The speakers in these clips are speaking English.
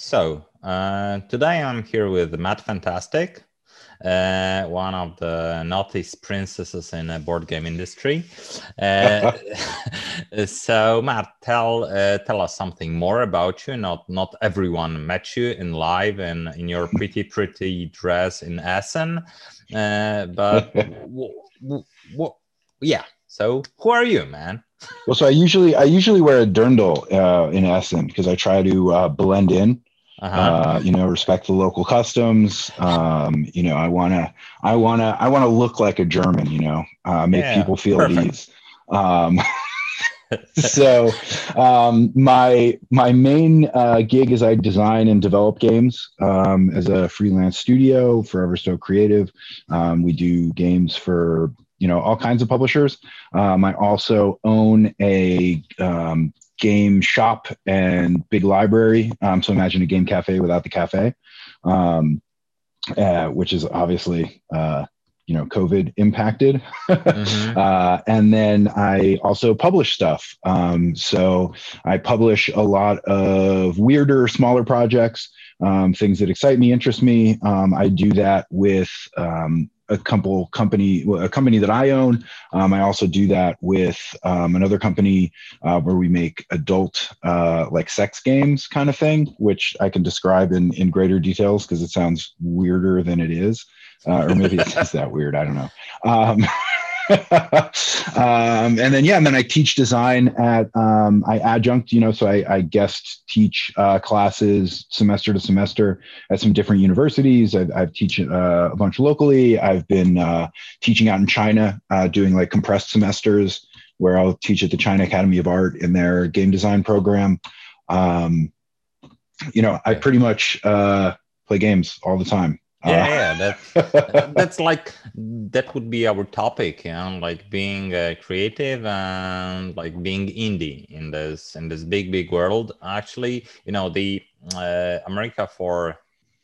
So uh, today I'm here with Matt Fantastic, uh, one of the naughtiest princesses in the board game industry. Uh, so Matt, tell uh, tell us something more about you. Not not everyone met you in live and in your pretty pretty dress in Essen, uh, but yeah. So who are you, man? well, so I usually I usually wear a dirndl uh, in Essen because I try to uh, blend in. Uh-huh. Uh, you know, respect the local customs. Um, you know, I wanna, I wanna, I wanna look like a German. You know, uh, make yeah, people feel perfect. at ease. Um, so, um, my my main uh, gig is I design and develop games um, as a freelance studio for Everstoke Creative. Um, we do games for you know all kinds of publishers. Um, I also own a um, game shop and big library. Um, so imagine a game cafe without the cafe, um, uh, which is obviously uh, you know COVID impacted. mm-hmm. uh, and then I also publish stuff. Um, so I publish a lot of weirder, smaller projects, um, things that excite me, interest me. Um, I do that with um, a couple company a company that I own. Um, I also do that with um, another company uh, where we make adult uh, like sex games kind of thing, which I can describe in in greater details because it sounds weirder than it is, uh, or maybe it's that weird. I don't know. Um, um, and then yeah, and then I teach design at um, I adjunct, you know, so I, I guest teach uh, classes semester to semester at some different universities. I've, I've teach uh, a bunch locally. I've been uh, teaching out in China, uh, doing like compressed semesters where I'll teach at the China Academy of Art in their game design program. Um, you know, I pretty much uh, play games all the time yeah, uh, yeah that's that's like that would be our topic you know like being uh, creative and like being indie in this in this big big world. Actually you know the uh, america for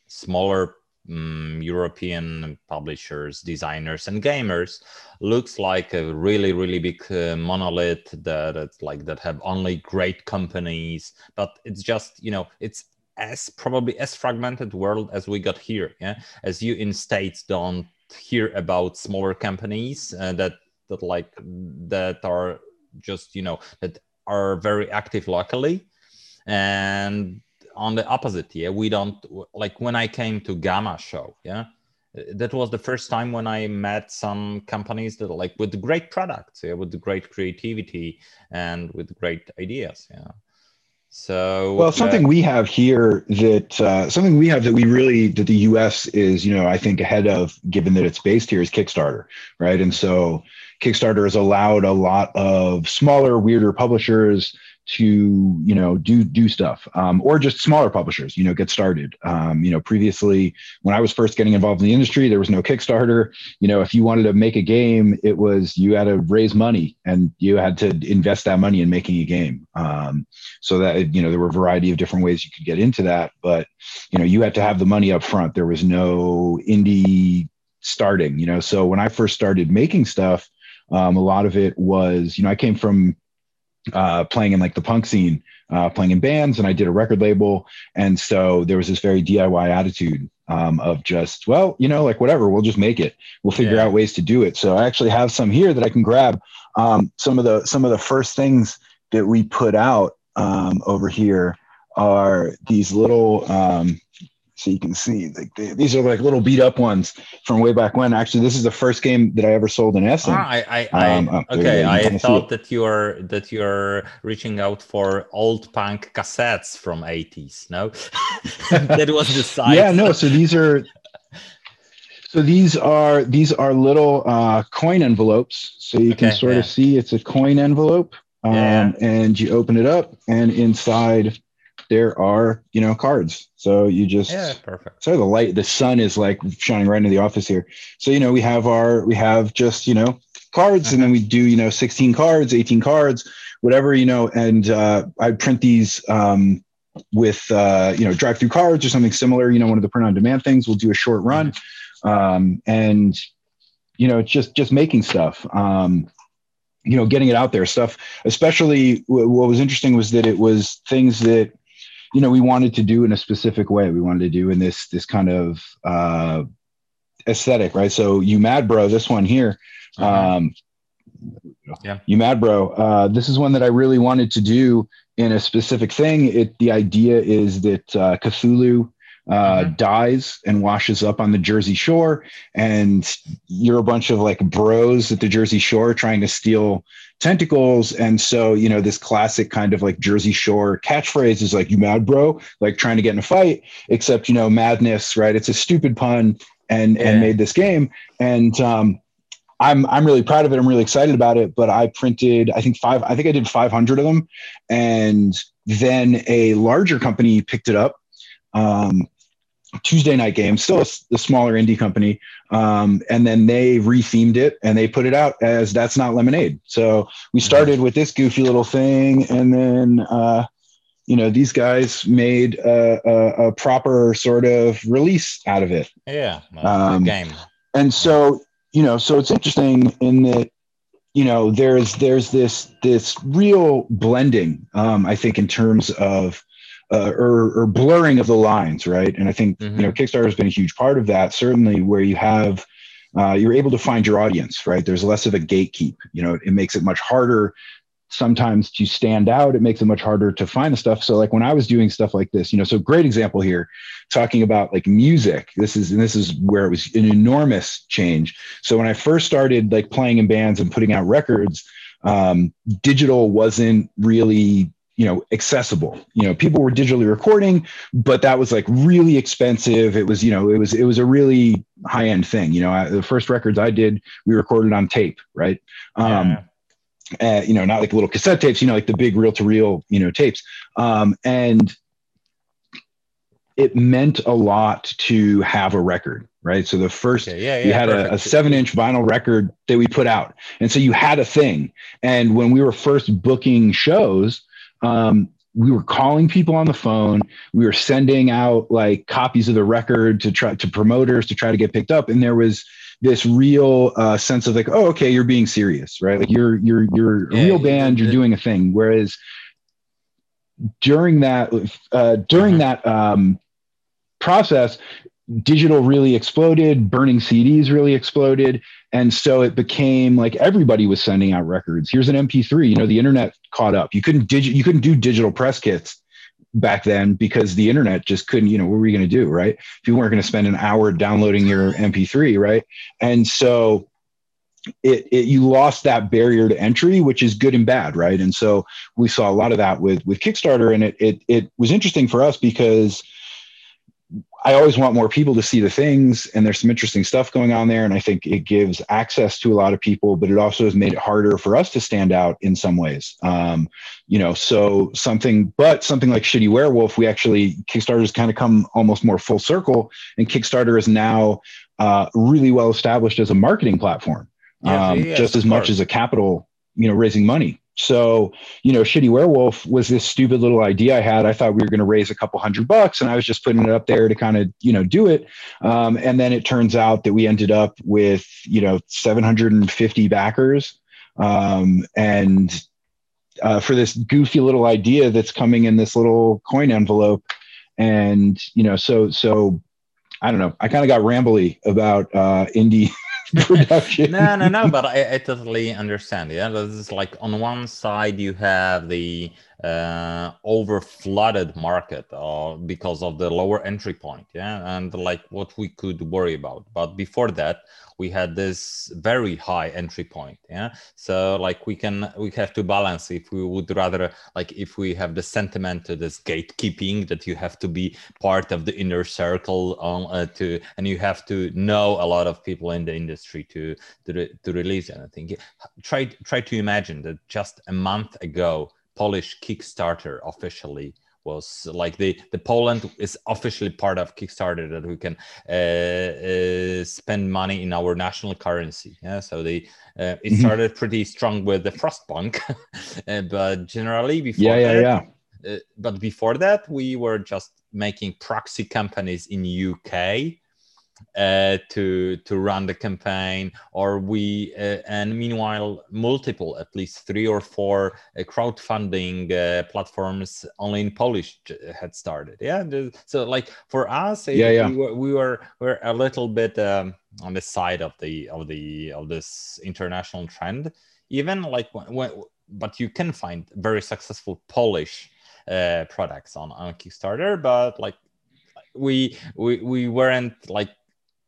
smaller um, european publishers designers and gamers looks like a really really big uh, monolith that it's like that have only great companies but it's just you know it's as probably as fragmented world as we got here yeah? As you in states don't hear about smaller companies uh, that that like that are just you know that are very active locally. And on the opposite yeah we don't like when i came to GAMA show yeah that was the first time when i met some companies that like with great products yeah with great creativity and with great ideas yeah so well, something uh, we have here that uh, something we have that we really that the U.S. is you know I think ahead of given that it's based here is Kickstarter, right? And so Kickstarter has allowed a lot of smaller, weirder publishers to you know do do stuff um, or just smaller publishers you know get started. Um, you know previously when i was first getting involved in the industry there was no kickstarter. You know if you wanted to make a game it was you had to raise money and you had to invest that money in making a game. Um, so that you know there were a variety of different ways you could get into that but you know you had to have the money up front. There was no indie starting you know. So when i first started making stuff um, a lot of it was you know i came from uh, playing in like the punk scene, uh, playing in bands, and I did a record label. And so there was this very DIY attitude um, of just, well, you know, like whatever, we'll just make it. We'll figure yeah. out ways to do it. So I actually have some here that I can grab. Um, some of the some of the first things that we put out um, over here are these little um, so you can see like they, these are like little beat up ones from way back when. Actually, this is the first game that I ever sold in Essen. Ah, I, I, um, I oh, okay. I thought that you are that you are reaching out for old punk cassettes from 80s. No, that was the size. Yeah, no. So these are so these are these are little uh, coin envelopes. So you can sort yeah. of see it's a coin envelope, um, yeah. and you open it up, and inside there are you know cards. So you just yeah perfect. So the light the sun is like shining right into the office here. So you know we have our we have just you know cards and then we do you know 16 cards 18 cards whatever you know and uh, i print these um, with uh, you know DriveThruCards or something similar you know one of the print on demand things. We'll do a short run um, and you know just just making stuff um, you know getting it out there. Stuff especially w- what was interesting was that it was things that you know we wanted to do in a specific way. We wanted to do in this this kind of uh, aesthetic, right? So you mad bro, this one here. Mm-hmm. Um, yeah. You mad bro. Uh, this is one that I really wanted to do in a specific thing. It the idea is that uh, Cthulhu uh, mm-hmm. dies and washes up on the Jersey Shore, and you're a bunch of like bros at the Jersey Shore trying to steal tentacles. And so, you know, this classic kind of like Jersey Shore catchphrase is like, "You mad, bro?" Like trying to get in a fight, except you know, madness, right? It's a stupid pun, and yeah. and made this game, and um, I'm I'm really proud of it. I'm really excited about it. But I printed, I think five, I think I did 500 of them, and then a larger company picked it up. Um, Tuesday Knight Game, still a, a smaller indie company, um, and then they rethemed it and they put it out as "That's Not Lemonade." So we started with this goofy little thing, and then uh, you know these guys made a, a, a, proper sort of release out of it. Yeah, um, game. And so you know, so it's interesting in that you know there's there's this this real blending, um, I think, in terms of uh, or, or, blurring of the lines, right? And I think mm-hmm. you know Kickstarter has been a huge part of that. Certainly, where you have uh, you're able to find your audience, right? There's less of a gatekeep. You know, it makes it much harder sometimes to stand out it makes it much harder to find the stuff so like when i was doing stuff like this you know so great example here talking about like music this is and this is where it was an enormous change so when i first started like playing in bands and putting out records um, digital wasn't really you know accessible you know people were digitally recording but that was like really expensive it was you know it was it was a really high end thing you know I, the first records i did we recorded on tape right um, yeah uh, you know, not like little cassette tapes, you know, like the big reel to reel, you know, tapes. Um, and it meant a lot to have a record, right? So the first, okay, yeah, yeah, you had a, a, seven inch vinyl record that we put out. And so you had a thing. And when we were first booking shows, um, we were calling people on the phone. We were sending out like copies of the record to try to promoters to try to get picked up. And there was, this real uh, sense of like, oh, okay, you're being serious, right? Like you're you're you're yeah, a real band, you're doing a thing. Whereas during that uh, during uh-huh. that um, process, digital really exploded, burning CDs really exploded, and so it became like everybody was sending out records. Here's an MP3. You know, the internet caught up. You couldn't digi- you couldn't do digital press kits back then because the internet just couldn't, you know, what were you going to do? Right. If you weren't going to spend an hour downloading your MP3, right. And so it, it, you lost that barrier to entry, which is good and bad, right? And so we saw a lot of that with with Kickstarter, and it it it was interesting for us because I always want more people to see the things, and there's some interesting stuff going on there. And I think it gives access to a lot of people, but it also has made it harder for us to stand out in some ways. Um, you know, so something, but something like Shitty Werewolf, we actually Kickstarter's kind of come almost more full circle, and Kickstarter is now uh, really well established as a marketing platform, yeah, um, just as much as a capital, you know, raising money. So, you know, Shitty Werewolf was this stupid little idea I had. I thought we were going to raise a couple hundred bucks and I was just putting it up there to kind of, you know, do it. Um, and then it turns out that we ended up with, you know, 750 backers. Um, and uh, for this goofy little idea that's coming in this little coin envelope. And, you know, so, so I don't know. I kind of got rambly about uh, indie production. no, no, no. But I, I, totally understand. Yeah, this is like on one side you have the uh, over flooded market uh, because of the lower entry point. Yeah, and like what we could worry about. But before that, we had this very high entry point yeah? So like we can we have to balance if we would rather like if we have the sentiment to this gatekeeping that you have to be part of the inner circle on uh, to and you have to know a lot of people in the industry to to, to release anything. Try try to imagine that just a month ago polish kickstarter officially was like the the Poland is officially part of Kickstarter that we can uh, uh, spend money in our national currency. Yeah, so they uh, it mm-hmm. started pretty strong with the Frostpunk, uh, but generally before yeah yeah that, yeah. Uh, but before that we were just making proxy companies in UK uh, to to run the campaign or we uh, and meanwhile multiple at least three or four uh, crowdfunding uh, platforms only in polish had started yeah so like for us yeah, yeah. We, were, we were we're a little bit um, on the side of the of the of this international trend even like when, when but you can find very successful polish uh, products on on kickstarter but like we we we weren't like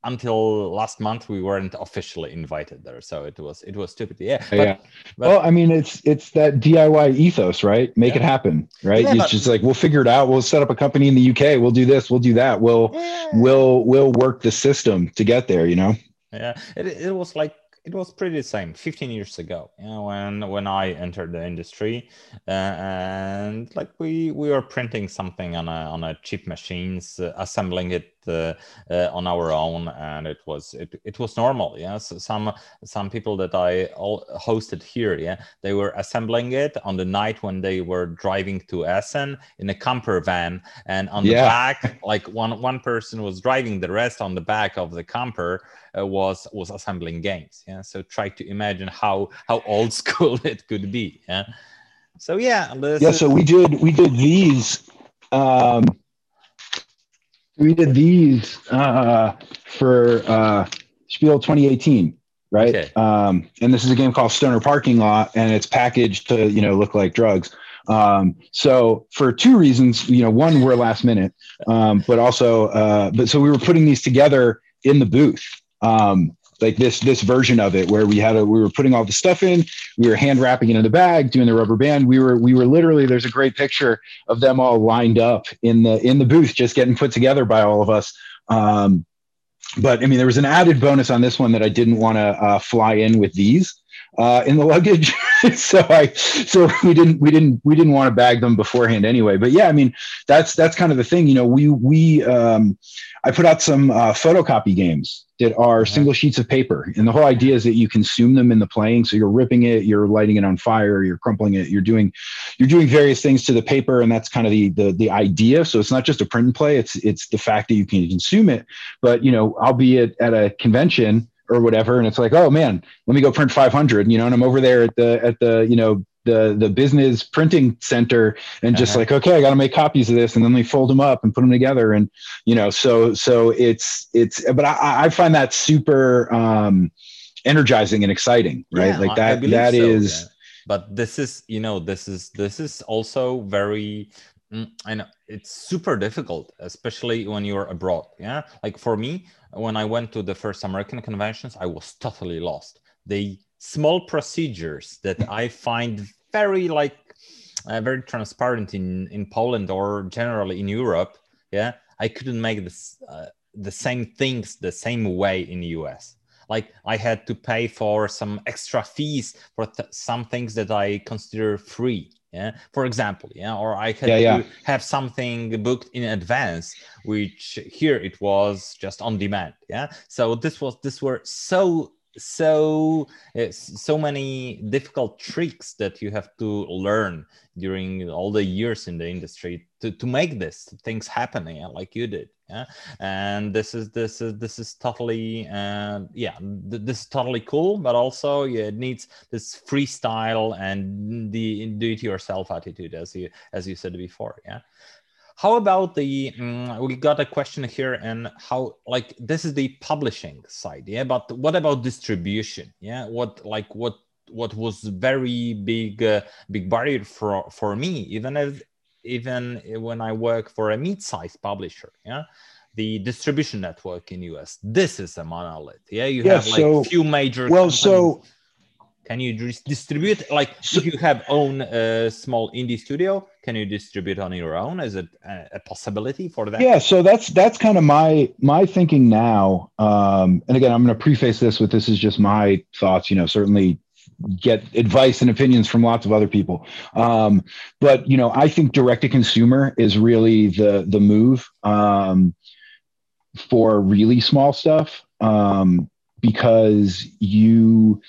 until last month we weren't officially invited there. So it was it was stupid. Yeah but, yeah. but, well i mean it's it's that diy ethos right? Make yeah. it happen right? Yeah, it's but, just like we'll figure it out. We'll set up a company in the uk we'll do this. We'll do that. We'll yeah. we'll we'll work the system to get there you know? Yeah. It, it was like it was pretty the same 15 years ago you know, when when i entered the industry. Uh, and like we we were printing something on a on a cheap machines uh, assembling it on our own and it was it, it was normal yeah. So some some people that i all hosted here yeah they were assembling it on the night when they were driving to essen in a camper van and on the yeah. back like one one person was driving the rest on the back of the camper uh, was was assembling games yeah. So try to imagine how how old school it could be yeah. So yeah yeah so we did we did these um we did these uh, for uh, Spiel 2018, right? Okay. Um, and this is a game called Stoner Parking Lot, and it's packaged to you know look like drugs. Um, so for two reasons, you know, one we're last minute, um, but also, uh, but so we were putting these together in the booth. Um, like this this version of it where we had a we were putting all the stuff in we were hand wrapping it in the bag doing the rubber band. We were we were literally there's a great picture of them all lined up in the in the booth just getting put together by all of us. Um, but i mean there was an added bonus on this one that i didn't want to uh, fly in with these uh, in the luggage. so I, so we didn't, we didn't, we didn't want to bag them beforehand anyway. But yeah, I mean, that's that's kind of the thing. You know, we we um, I put out some uh, photocopy games that are single sheets of paper, and the whole idea is that you consume them in the playing. So you're ripping it, you're lighting it on fire, you're crumpling it, you're doing, you're doing various things to the paper, and that's kind of the the the idea. So it's not just a print and play; it's it's the fact that you can consume it. But you know, I'll be at, at a convention or whatever and it's like oh man let me go print 500 you know and i'm over there at the at the you know the the business printing center and just uh-huh. like okay i got to make copies of this and then they fold them up and put them together and you know so so it's it's but i i find that super um energizing and exciting right yeah, like that that so, is. yeah. but this is you know this is this is also very mm, I know it's super difficult, especially when you're abroad. Yeah, like for me, when I went to the first American conventions, I was totally lost. The small procedures that I find very like uh, very transparent in in Poland or generally in Europe, yeah, I couldn't make this uh, the same things the same way in the US. Like I had to pay for some extra fees for th- some things that I consider free yeah for example yeah or i had yeah, to have something booked in advance which here it was just on demand yeah. So this was this were so so uh, so many difficult tricks that you have to learn during all the years in the industry to, to make this things happen yeah, like you did yeah? And this is this is this is totally uh, yeah th- this is totally cool but also yeah, it needs this freestyle and the do it yourself attitude as you as you said before yeah how about the um, we got a question here and how like this is the publishing side yeah? But what about distribution yeah? What like what what was very big uh, big barrier for for me even if even when i work for a mid-sized publisher yeah? The distribution network in us this is a monolith yeah? You yeah, have like so, few major well companies. so can you distribute like if you have own a small indie studio can you distribute on your own? Is it a, possibility for that? Yeah so that's that's kind of my my thinking now. Um and again i'm going to preface this with this is just my thoughts you know certainly get advice and opinions from lots of other people. Um but you know i think direct to consumer is really the the move um for really small stuff um because you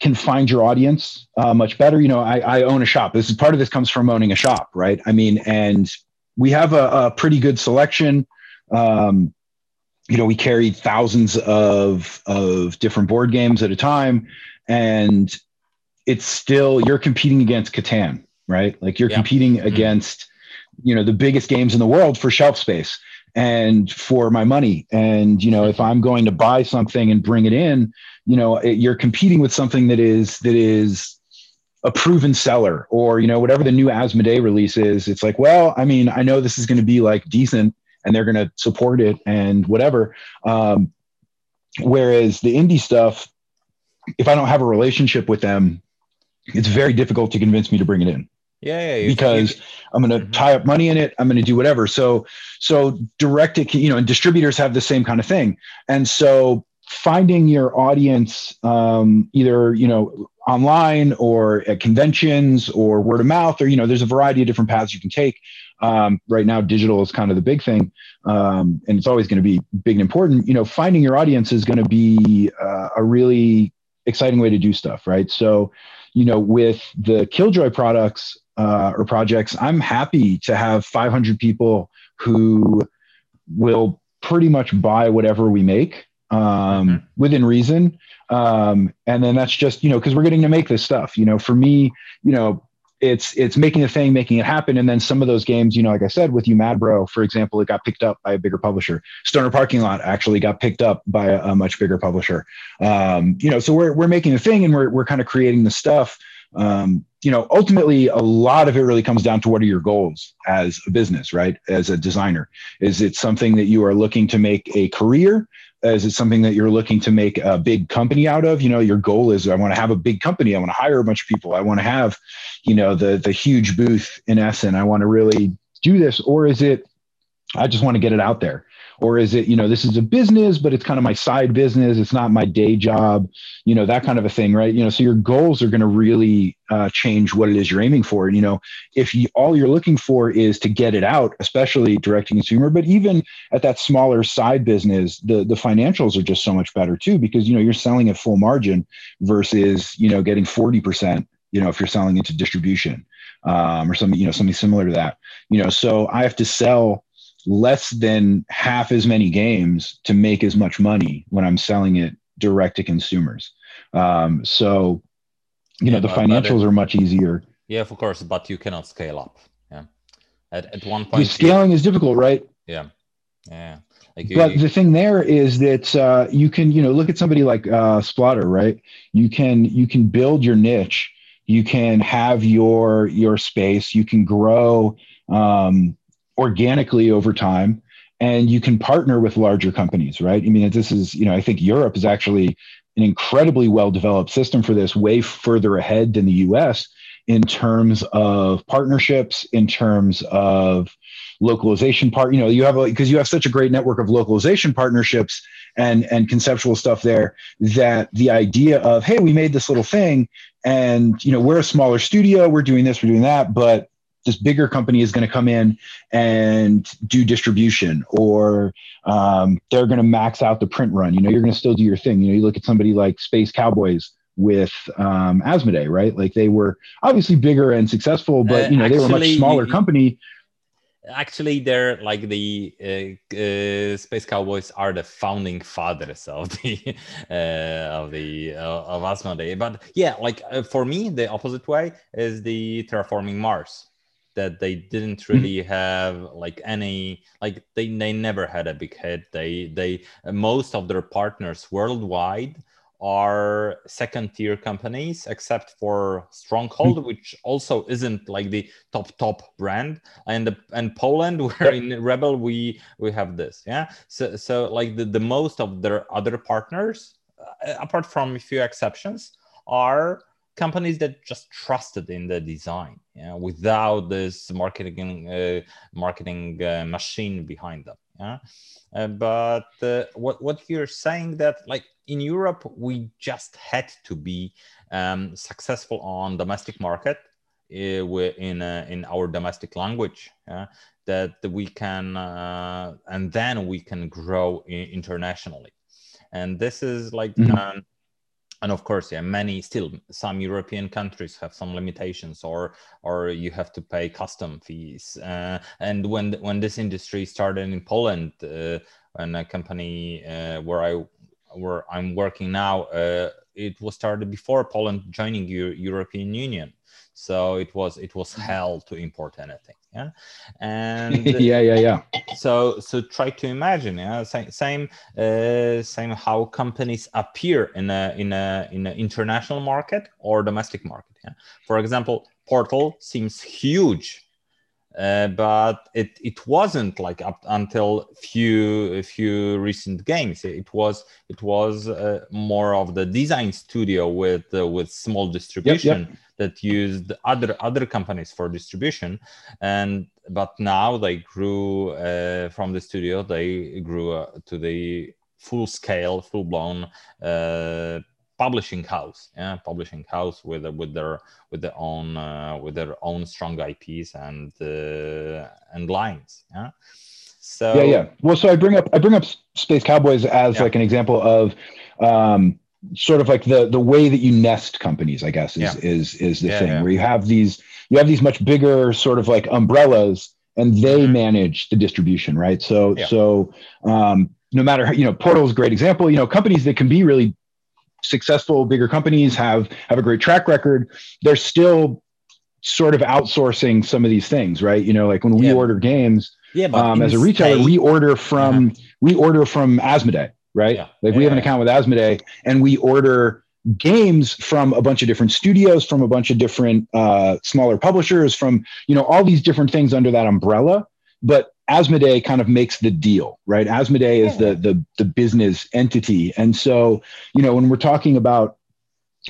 can find your audience uh, much better. You know, I, I, own a shop. This is part of this comes from owning a shop, right? I mean, and we have a, a pretty good selection. Um, you know we carried thousands of of different board games at a time and it's still you're competing against Catan, right? Like you're yeah. competing mm-hmm. against you know the biggest games in the world for shelf space and for my money. And you know if i'm going to buy something and bring it in you know it, you're competing with something that is that is a proven seller or you know whatever the new asmodee release is it's like well i mean i know this is going to be like decent and they're going to support it and whatever. Um, whereas the indie stuff if i don't have a relationship with them it's very difficult to convince me to bring it in yeah, yeah because you, I'm going to mm-hmm. tie up money in it. I'm going to do whatever. So, so direct it, you know, and distributors have the same kind of thing. And so finding your audience, um, either, you know, online or at conventions or word of mouth, or, you know, there's a variety of different paths you can take. Um, right now, digital is kind of the big thing. Um, and it's always going to be big and important. You know, finding your audience is going to be uh, a really exciting way to do stuff. Right. So, you know, with the Killjoy products, uh, or projects, I'm happy to have 500 people who will pretty much buy whatever we make um, mm-hmm. within reason. Um, and then that's just, you know, because we're getting to make this stuff. You know, for me, you know, it's it's making a thing, making it happen. And then some of those games, you know, like I said, with you Mad Bro, for example, it got picked up by a bigger publisher. Stoner Parking Lot actually got picked up by a, a much bigger publisher. Um, you know, so we're we're making a thing and we're we're kind of creating the stuff um, you know, ultimately, a lot of it really comes down to what are your goals as a business, right? As a designer, is it something that you are looking to make a career? Is it something that you're looking to make a big company out of? You know, your goal is I want to have a big company. I want to hire a bunch of people. I want to have, you know, the the huge booth in Essen. I want to really do this, or is it I just want to get it out there? Or is it you know this is a business but it's kind of my side business. It's not my day job you know that kind of a thing right? You know so your goals are going to really uh, change what it is you're aiming for. And you know if you, all you're looking for is to get it out especially direct to consumer but even at that smaller side business the the financials are just so much better too because you know you're selling at full margin versus you know getting 40% you know if you're selling into distribution um, or something you know something similar to that. You know so i have to sell less than half as many games to make as much money when I'm selling it direct to consumers. Um, so, you yeah, know, the financials it, are much easier. Yeah, of course, but you cannot scale up. Yeah. At, at one point, the scaling you, is difficult, right? Yeah. Yeah. Like you, but you, the thing there is that uh, you can, you know, look at somebody like uh, Splotter, right? You can you can build your niche. You can have your your space. You can grow. Um, organically over time and you can partner with larger companies right? I mean this is you know i think europe is actually an incredibly well developed system for this way further ahead than the us in terms of partnerships in terms of localization part you know you have a because you have such a great network of localization partnerships and and conceptual stuff there that the idea of hey we made this little thing and you know we're a smaller studio we're doing this we're doing that but this bigger company is going to come in and do distribution or um, they're going to max out the print run. You know you're going to still do your thing. You know you look at somebody like space cowboys with um, asmodee right? Like they were obviously bigger and successful but you know uh, actually, they were a much smaller company. actually they're like the uh, uh, space cowboys are the founding fathers of the uh, of the uh, of asmodee. But yeah like uh, for me the opposite way is the terraforming mars that they didn't hmm. really have like any like they they never had a big hit they they most of their partners worldwide are second tier companies except for stronghold mm-hmm. which also isn't like the top top brand and the, and poland where in rebel we we have this yeah so so like the, the most of their other partners uh, apart from a few exceptions are companies that just trusted in the design yeah, without this marketing uh, marketing uh, machine behind them yeah uh, but uh, what what you're saying that like in Europe we just had to be um, successful on domestic market uh, in uh, in our domestic language yeah, that we can and then we can grow internationally and this is like mm-hmm. um, and of course yeah many still some european countries have some limitations or or you have to pay custom fees uh, and when when this industry started in poland uh, and a company uh, where I where I'm working now, uh, it was started before Poland joining U- European Union. So it was it was hell to import anything. Yeah, and yeah, yeah, yeah. So so try to imagine. Yeah, same same uh, same how companies appear in a in a in an international market or domestic market. Yeah, for example, Portal seems huge uh, but it it wasn't like up until few few recent games. It was it was uh, more of the design studio with uh, with small distribution yep, yep. that used other other companies for distribution, and but now they grew uh, from the studio. They grew uh, to the full scale, full blown publishing house yeah publishing house with with their with their own uh, with their own strong ips and uh, and lines yeah so yeah yeah well so i bring up i bring up space cowboys as yeah. like an example of um sort of like the the way that you nest companies i guess is yeah. is is the yeah, thing where you have these you have these much bigger sort of like umbrellas and they mm-hmm. manage the distribution right so so um no matter how, you know portal is a great example you know companies that can be really successful bigger companies have have a great track record they're still sort of outsourcing some of these things right you know like when we yeah. order games yeah, um, as a retailer state, we order from uh-huh. we order from asmodee right yeah. like we have an account with asmodee and we order games from a bunch of different studios from a bunch of different uh, smaller publishers from you know all these different things under that umbrella but Asmodee kind of makes the deal, right? Asmodee is the the the business entity, and so you know when we're talking about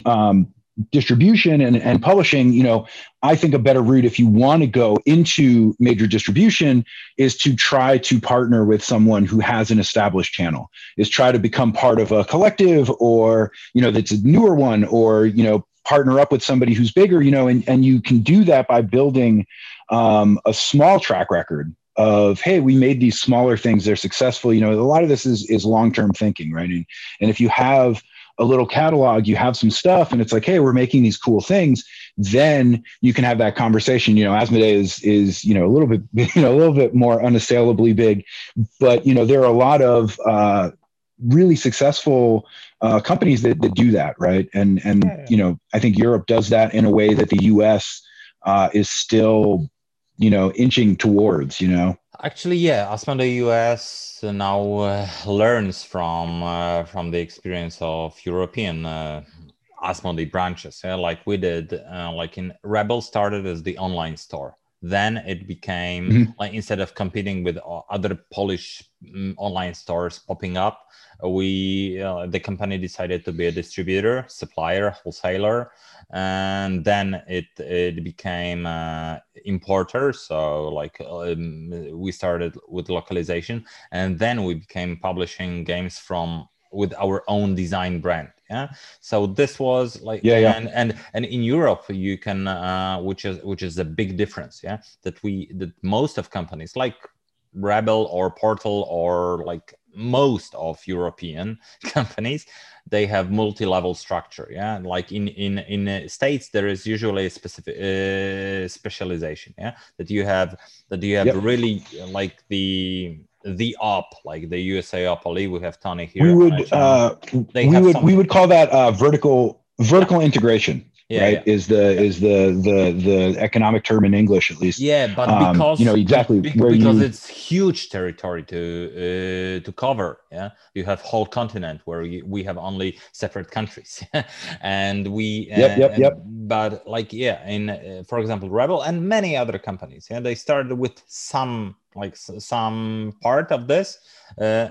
um, distribution and, and publishing, you know, I think a better route if you want to go into major distribution is to try to partner with someone who has an established channel, is try to become part of a collective or, you know, that's a newer one or, you know, partner up with somebody who's bigger, you know, and, and you can do that by building um, a small track record of hey we made these smaller things they're successful. You know a lot of this is is long-term thinking right? And, and if you have a little catalog you have some stuff and it's like hey we're making these cool things then you can have that conversation. You know asmodee is is you know a little bit you know a little bit more unassailably big but you know there are a lot of uh, really successful uh, companies that, that do that right? And and you know i think europe does that in a way that the us uh, is still you know inching towards you know actually yeah asmodee us now uh, learns from uh, from the experience of european uh, asmodee branches yeah? like we did uh, like in rebel started as the online store then it became mm-hmm. like instead of competing with other polish um, online stores popping up we uh, the company decided to be a distributor supplier wholesaler and then it it became uh, importer so like um, we started with localization and then we became publishing games from with our own design brand yeah so this was like yeah, yeah. and and and in europe you can uh, which is which is a big difference yeah that we that most of companies like rebel or portal or like most of european companies they have multi-level structure yeah like in in in states there is usually a specific uh, specialization yeah that you have that you have yep. really like the the op like the USAopoly we have tony here we would uh we would we would call that uh vertical vertical yeah. integration yeah, right yeah. is the is the the the economic term in english at least yeah but um, because you know exactly be, because you, it's huge territory to uh, to cover yeah you have whole continent where you, we have only separate countries and we yep, yep, and, yep. but like yeah in uh, for example rebel and many other companies yeah they started with some like some part of this uh,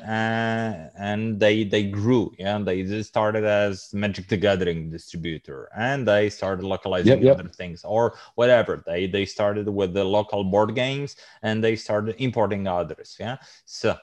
and they they grew yeah they started as magic the gathering distributor and they started localizing yep, yep. other things or whatever they they started with the local board games and they started importing others yeah so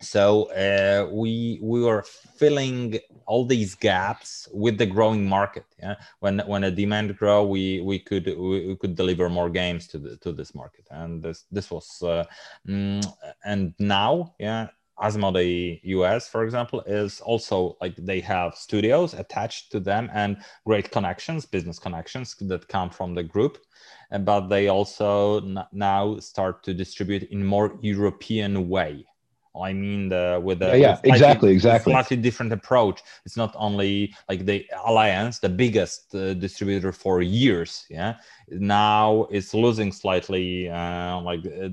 so uh, we we were filling all these gaps with the growing market yeah? When when a demand grow we we could we, we could deliver more games to the to this market. And this this was uh, mm, and now yeah Asmodee US, for example, is also like they have studios attached to them and great connections, business connections that come from the group. But they also now start to distribute in more European way I mean, the, with the yeah, yeah slightly, exactly, exactly, slightly different approach. It's not only like the alliance, the biggest uh, distributor for years. Yeah, now it's losing slightly. Uh, like uh,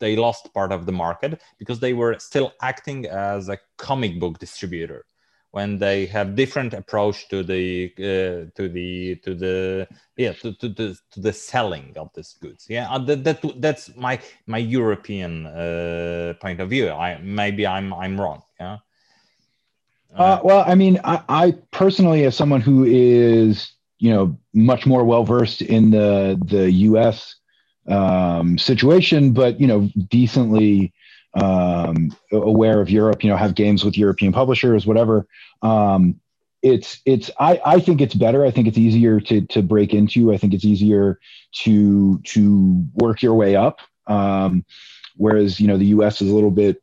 they lost part of the market because they were still acting as a comic book distributor when they have different approach to the uh, to the to the yeah to, to the to the selling of these goods. Yeah uh, that, that that's my my european uh, point of view. I maybe i'm i'm wrong yeah? Uh, well i mean I, I personally as someone who is you know much more well versed in the the us um, situation but you know decently um, aware of Europe, you know, have games with European publishers, whatever. Um, it's it's I, I think it's better. I think it's easier to to break into. I think it's easier to to work your way up. Um, whereas you know the U.S. is a little bit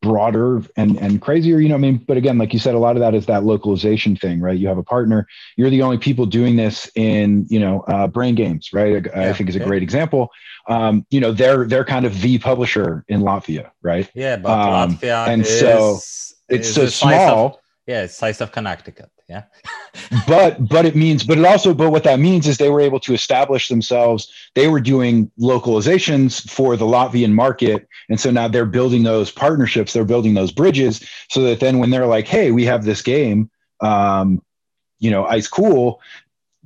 broader and and crazier you know i mean? But again like you said a lot of that is that localization thing right? You have a partner. You're the only people doing this in you know uh, brain games right? I, I think is a yeah. great example. Um, you know they're they're kind of the publisher in latvia right? Yeah but um, latvia and is, so it's so small of, yeah it's size of connecticut yeah. But but it means but it also but what that means is they were able to establish themselves. They were doing localizations for the latvian market. And so now they're building those partnerships. They're building those bridges so that then when they're like hey we have this game um, you know ice cool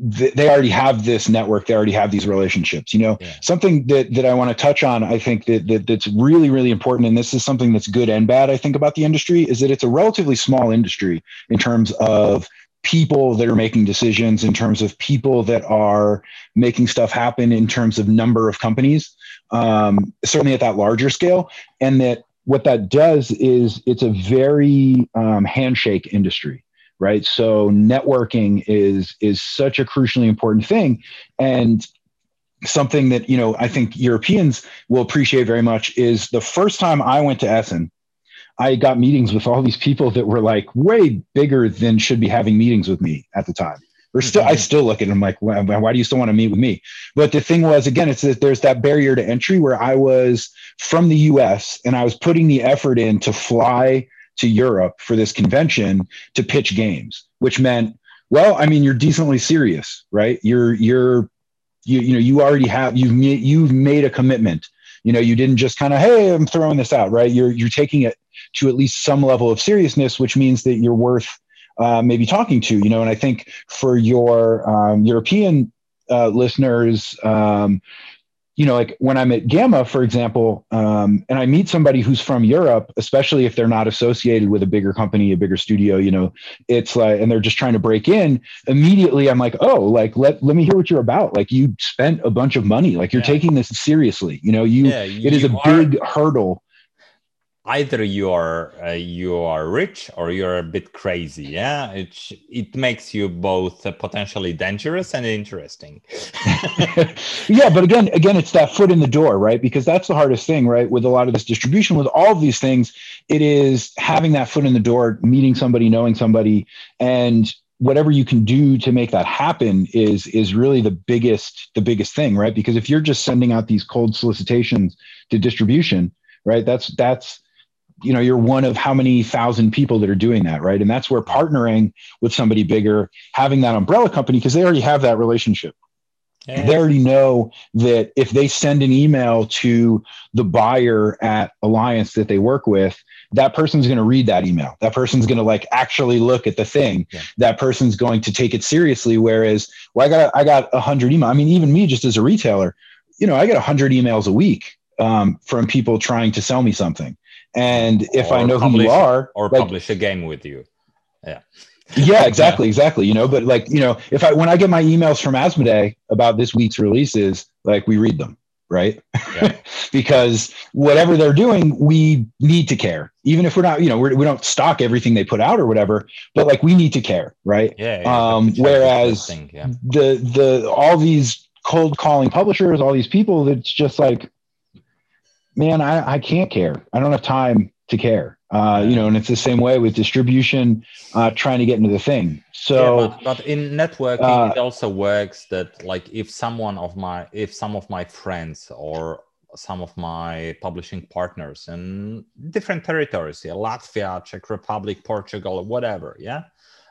they already have this network they already have these relationships you know yeah. something that that i want to touch on i think that, that that's really really important and this is something that's good and bad i think about the industry is that it's a relatively small industry in terms of people that are making decisions in terms of people that are making stuff happen in terms of number of companies um, certainly at that larger scale and that what that does is it's a very um, handshake industry right so networking is is such a crucially important thing and something that you know i think europeans will appreciate very much is the first time i went to essen i got meetings with all these people that were like way bigger than should be having meetings with me at the time or still, I mm-hmm. still look at them like, why, why, do you still want to meet with me? But the thing was, again, it's that there's that barrier to entry where I was from the U.S. and I was putting the effort in to fly to Europe for this convention to pitch games, which meant, well, I mean, you're decently serious, right? You're you're you you know you already have you've made, you've made a commitment. You know, you didn't just kind of hey, I'm throwing this out, right? You're you're taking it to at least some level of seriousness, which means that you're worth uh, maybe talking to. You know, and I think for your um, European uh, listeners, um, you know, like when I'm at GAMA, for example, um, and I meet somebody who's from Europe, especially if they're not associated with a bigger company, a bigger studio, you know, it's like, and they're just trying to break in. Immediately, I'm like, oh, like let let me hear what you're about. Like you spent a bunch of money. Like you're yeah. taking this seriously. You know, you, yeah, you it is a are, big hurdle either you are uh, you are rich or you're a bit crazy yeah? It it makes you both uh, potentially dangerous and interesting. Yeah but again again it's that foot in the door right? Because that's the hardest thing right? With a lot of this distribution with all of these things it is having that foot in the door meeting somebody knowing somebody and whatever you can do to make that happen is is really the biggest the biggest thing right? Because if you're just sending out these cold solicitations to distribution right? That's that's you know you're one of how many thousand people that are doing that right? And that's where partnering with somebody bigger having that umbrella company because they already have that relationship. Yeah. they already know that if they send an email to the buyer at alliance that they work with that person's going to read that email. That person's going to like actually look at the thing. Yeah. that person's going to take it seriously whereas well i got i got 100 email i mean even me just as a retailer you know i get 100 emails a week um, from people trying to sell me something and if or I know publish, who you are, or like, publish a game with you, yeah. yeah, exactly, exactly. You know, but like you know, if I when I get my emails from Asmodee about this week's releases, like we read them, right? Yeah. because whatever they're doing, we need to care, even if we're not, you know, we're, we do not stock everything they put out or whatever, but like we need to care, right? Yeah. yeah um, whereas thing, yeah. the the all these cold calling publishers, all these people, that's just like man, I, I can't care. I don't have time to care. Uh, you know, and it's the same way with distribution, uh, trying to get into the thing. So, yeah, but, but, in networking, uh, it also works that like if someone of my, if some of my friends or some of my publishing partners in different territories, yeah, Latvia, Czech Republic, Portugal, whatever, yeah.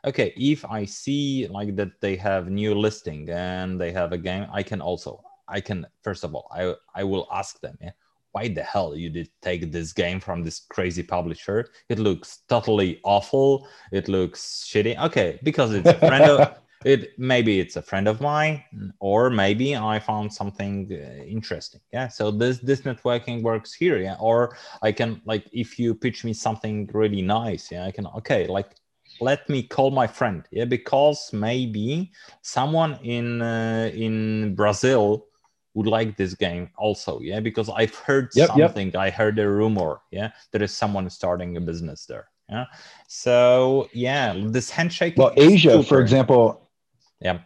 Okay, if I see like that they have new listing and they have a game, I can also, I can first of all, I I will ask them, yeah, why the hell you did take this game from this crazy publisher? It looks totally awful. It looks shitty. Okay, because it's a friend of it maybe it's a friend of mine or maybe i found something uh, interesting yeah so this this networking works here yeah or i can like if you pitch me something really nice yeah i can okay like let me call my friend yeah because maybe someone in uh, in brazil would like this game also yeah because i've heard yep, something yep. i heard a rumor yeah there is someone starting a business there yeah so yeah this handshake well asia super. for example yeah.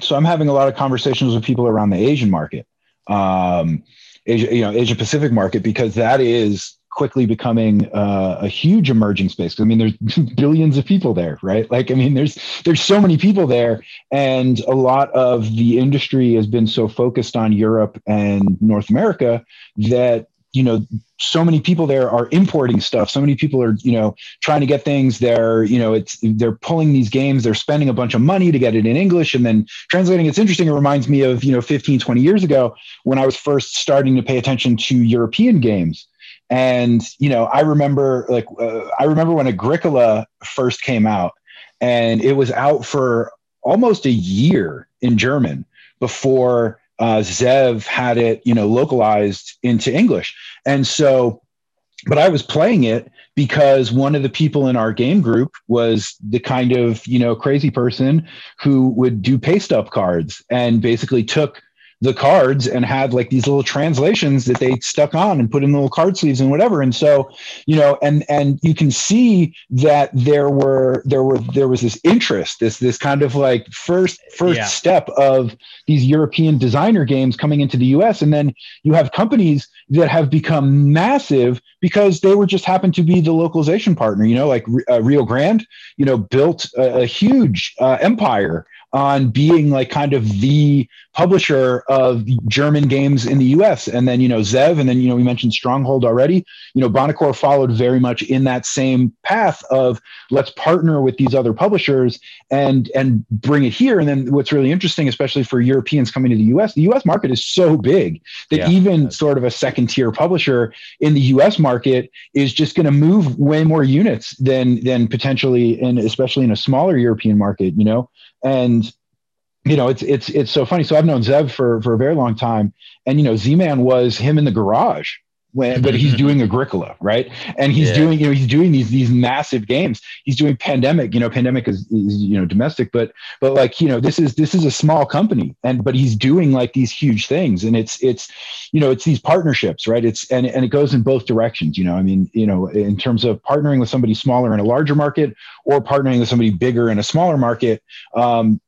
So I'm having a lot of conversations with people around the Asian market, um, Asia, you know, Asia Pacific market, because that is quickly becoming uh, a huge emerging space. I mean, there's billions of people there, right? Like, I mean, there's there's so many people there, and a lot of the industry has been so focused on Europe and North America that you know so many people there are importing stuff. So many people are you know trying to get things. They're you know it's they're pulling these games. They're spending a bunch of money to get it in english. And then translating it's interesting. It reminds me of you know 15 20 years ago when i was first starting to pay attention to european games and you know i remember like uh, i remember when agricola first came out and it was out for almost a year in german before uh, Zev had it, you know, localized into English. And so, but I was playing it because one of the people in our game group was the kind of, you know, crazy person who would do paste up cards and basically took the cards and had like these little translations that they stuck on and put in little card sleeves and whatever and so you know and and you can see that there were there were there was this interest this this kind of like first first yeah. step of these european designer games coming into the us and then you have companies that have become massive because they were just happened to be the localization partner you know like uh, rio grande you know built a, a huge uh, empire on being like kind of the publisher of German games in the US. And then, you know, Zev, and then, you know, we mentioned Stronghold already. You know, Buonocore followed very much in that same path of let's partner with these other publishers and and bring it here. And then what's really interesting, especially for Europeans coming to the US, the US market is so big that yeah. even sort of a second tier publisher in the US market is just going to move way more units than than potentially and especially in a smaller European market, you know and you know, it's it's it's so funny. So I've known Zev for for a very long time, and you know, Z Man was him in the garage when, but he's doing Agricola, right? And he's yeah. doing, you know, he's doing these these massive games. He's doing Pandemic. You know, Pandemic is, is you know domestic, but but like you know, this is this is a small company, and but he's doing like these huge things, and it's it's you know, it's these partnerships, right? It's and and it goes in both directions. You know, I mean, you know, in terms of partnering with somebody smaller in a larger market, or partnering with somebody bigger in a smaller market. Um,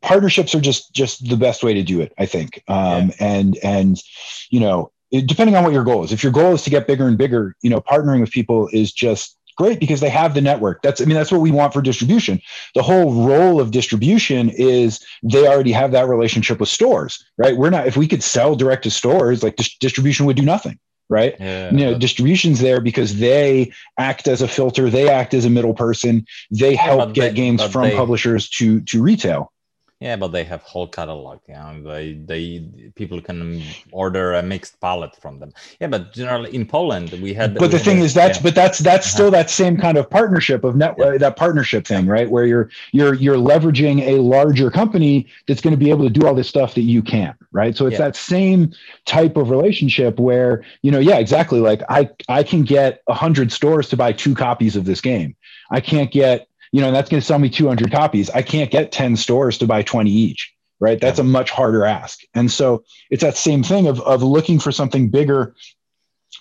partnerships are just just the best way to do it i think um, yeah. and and you know depending on what your goal is. If your goal is to get bigger and bigger, you know, partnering with people is just great because they have the network. That's I mean that's what we want for distribution. The whole role of distribution is they already have that relationship with stores, right? We're not if we could sell direct to stores, like dis- distribution would do nothing right? Yeah, you know, distribution's there because they act as a filter, they act as a middle person, they help get they, games from they, publishers to to retail. Yeah, but they have whole catalog. Yeah, they they people can order a mixed palette from them. Yeah, but generally in Poland we had. But we the thing is that's yeah. but that's that's uh-huh. still that same kind of partnership of net yeah. that partnership thing, right? Where you're you're you're leveraging a larger company that's going to be able to do all this stuff that you can't, right? So it's yeah. that same type of relationship where you know, yeah, exactly. Like I I can get a hundred stores to buy two copies of this game. I can't get you know, that's going to sell me 200 copies. I can't get 10 stores to buy 20 each, right? That's a much harder ask. And so it's that same thing of, of looking for something bigger,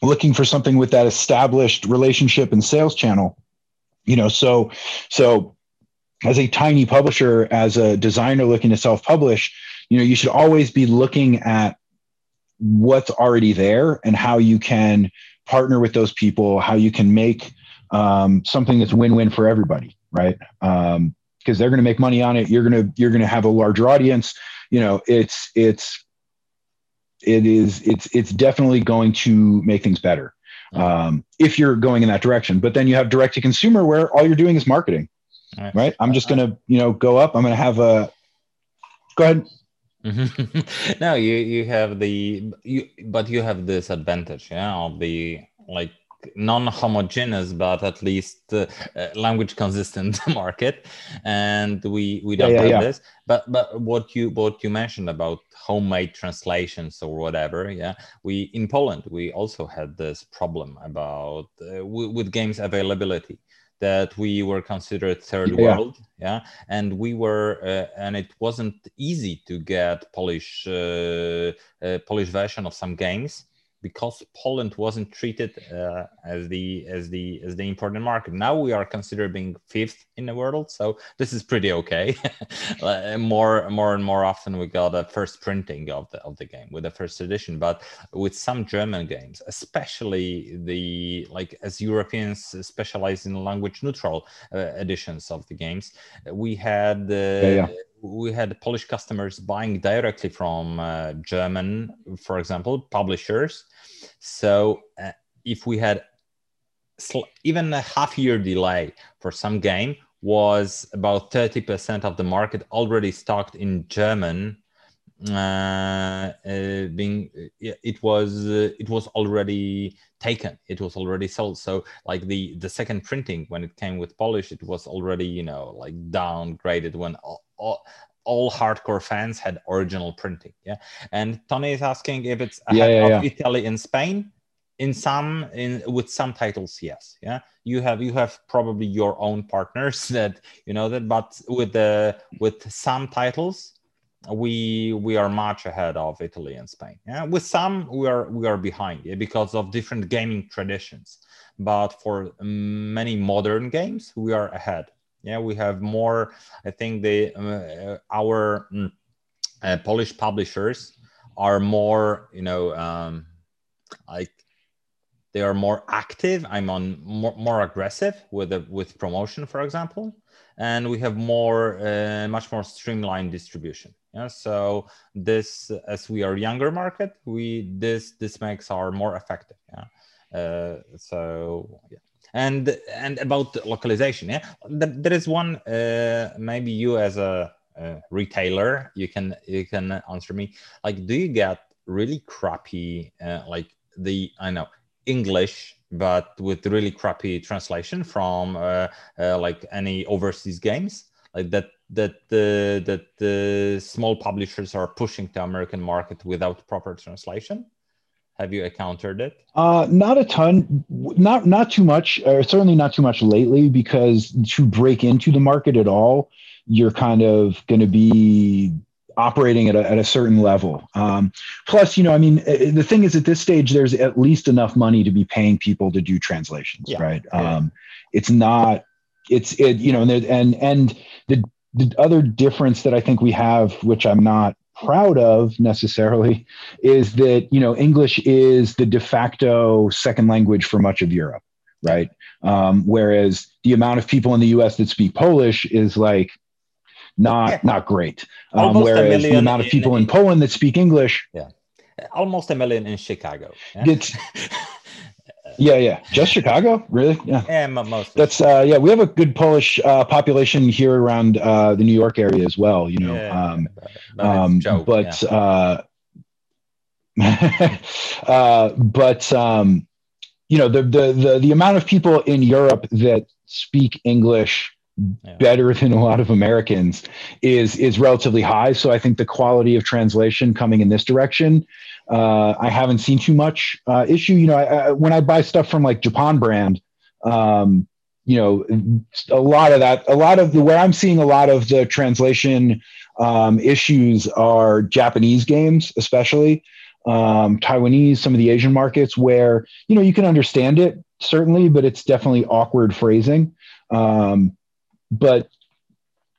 looking for something with that established relationship and sales channel. You know, so, so as a tiny publisher, as a designer looking to self publish, you know, you should always be looking at what's already there and how you can partner with those people, how you can make um, something that's win-win for everybody right? Um, because they're going to make money on it. You're going to you're going to have a larger audience. You know, it's it's it is it's it's definitely going to make things better um, if you're going in that direction. But then you have direct to consumer where all you're doing is marketing, right? right? I'm just gonna you know go up. I'm gonna have a go ahead. no, you you have the you, but you have this advantage, yeah, of the like non-homogeneous but at least uh, uh, language consistent market. And we we don't yeah, yeah, have yeah. this. But but what you what you mentioned about homemade translations or whatever yeah we in poland we also had this problem about uh, with games availability that we were considered third world yeah. And we were uh, and it wasn't easy to get polish uh, uh, polish version of some games because Poland wasn't treated uh, as the as the as the important market. Now we are considered being fifth in the world, so this is pretty okay. Uh, more more and more often we got a first printing of the of the game with the first edition, but with some German games, especially the like as Europeans specialize in language neutral uh, editions of the games, we had. Uh, yeah, yeah we had Polish customers buying directly from uh, German, for example, publishers. So uh, if we had sl- even a half year delay for some game, was about 30% of the market already stocked in German. Uh, uh being it was uh, it was already taken it was already sold so like the the second printing when it came with polish it was already you know like downgraded when all, all hardcore fans had original printing. Yeah. And Tony is asking if it's ahead yeah, yeah, of yeah. Italy and Spain. In some, in with some titles, yes. Yeah. You have you have probably your own partners that you know that, but with the with some titles, we we are much ahead of Italy and Spain. Yeah. With some, we are we are behind yeah, because of different gaming traditions. But for many modern games, we are ahead yeah we have more i think the uh, our mm, uh, polish publishers are more you know um, like they are more active. I'm on more, more aggressive with the, with promotion for example. And we have more uh, much more streamlined distribution. Yeah so this as we are younger market we this this makes our more effective. Yeah uh, so yeah and and about localization yeah? There is one uh, maybe you as a, a, retailer you can you can answer me. Like do you get really crappy uh, like the i know english but with really crappy translation from uh, uh like any overseas games? Like that that the that the small publishers are pushing to american market without proper translation have you encountered it? Uh, not a ton, not not too much, or certainly not too much lately. Because to break into the market at all, you're kind of going to be operating at a, at a certain level. Um, plus, you know, I mean, the thing is, at this stage, there's at least enough money to be paying people to do translations, yeah. right? Yeah. Um, it's not, it's it, you know, and and and the the other difference that I think we have, which I'm not proud of necessarily is that you know english is the de facto second language for much of europe right? Um, whereas the amount of people in the us that speak polish is like not yeah. not great. Um, whereas the amount of people in, in, poland that speak english yeah. Almost a million in chicago. Yeah? it's Yeah, yeah. Just Chicago, really? Yeah. Yeah, most. That's uh, yeah. We have a good Polish uh, population here around uh, the New York area as well. You know, yeah, um, but, um, joke, but yeah. uh, uh, but um, you know, the, the the the amount of people in Europe that speak English yeah. better than a lot of Americans is is relatively high. So I think the quality of translation coming in this direction uh, I haven't seen too much uh, issue. You know, I, I, when I buy stuff from like Japan brand, um, you know, a lot of that, a lot of the where I'm seeing a lot of the translation um, issues are Japanese games, especially um, Taiwanese, some of the Asian markets where you know you can understand it certainly, but it's definitely awkward phrasing. Um, but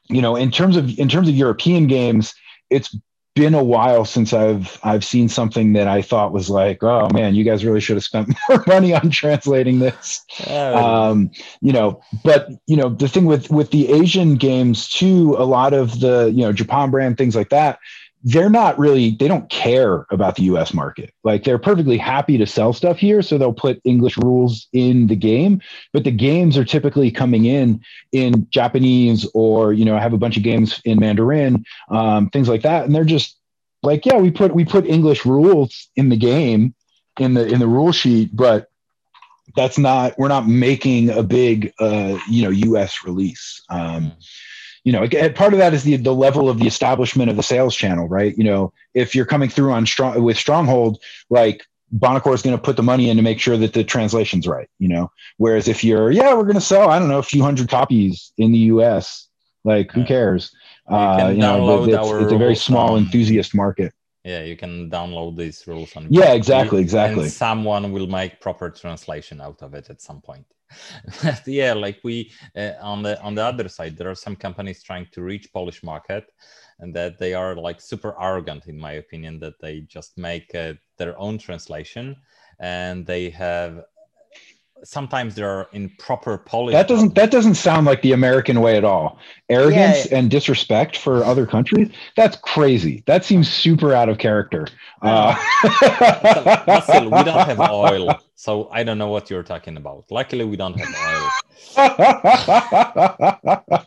you know, in terms of in terms of European games, it's been a while since I've I've seen something that I thought was like, oh man, you guys really should have spent more money on translating this. Um, you know, but you know, the thing with with the Asian games too, a lot of the you know Japan brand things like that, they're not really they don't care about the US market. Like they're perfectly happy to sell stuff here so they'll put English rules in the game, but the games are typically coming in in Japanese or you know I have a bunch of games in Mandarin, um, things like that and they're just like yeah, we put we put English rules in the game in the in the rule sheet, but that's not we're not making a big uh, you know US release. Um, you know, part of that is the the level of the establishment of the sales channel, right? You know, if you're coming through on strong with Stronghold, like Buonocore is going to put the money in to make sure that the translation's right, you know. Whereas if you're, yeah, we're going to sell, I don't know, a few hundred copies in the U.S., like who cares? You, uh, you know, it's, it's, a very small enthusiast market. Yeah, you can download these rules on. Yeah, exactly, exactly. someone will make proper translation out of it at some point. yeah like we uh, on the on the other side there are some companies trying to reach polish market and that they are like super arrogant in my opinion that they just make uh, their own translation and they have sometimes they're in proper Polish. That doesn't that doesn't sound like the American way at all. Arrogance yeah. and disrespect for other countries. That's crazy. That seems super out of character. Uh, so, still, we don't have oil, so I don't know what you're talking about. Luckily, we don't have oil.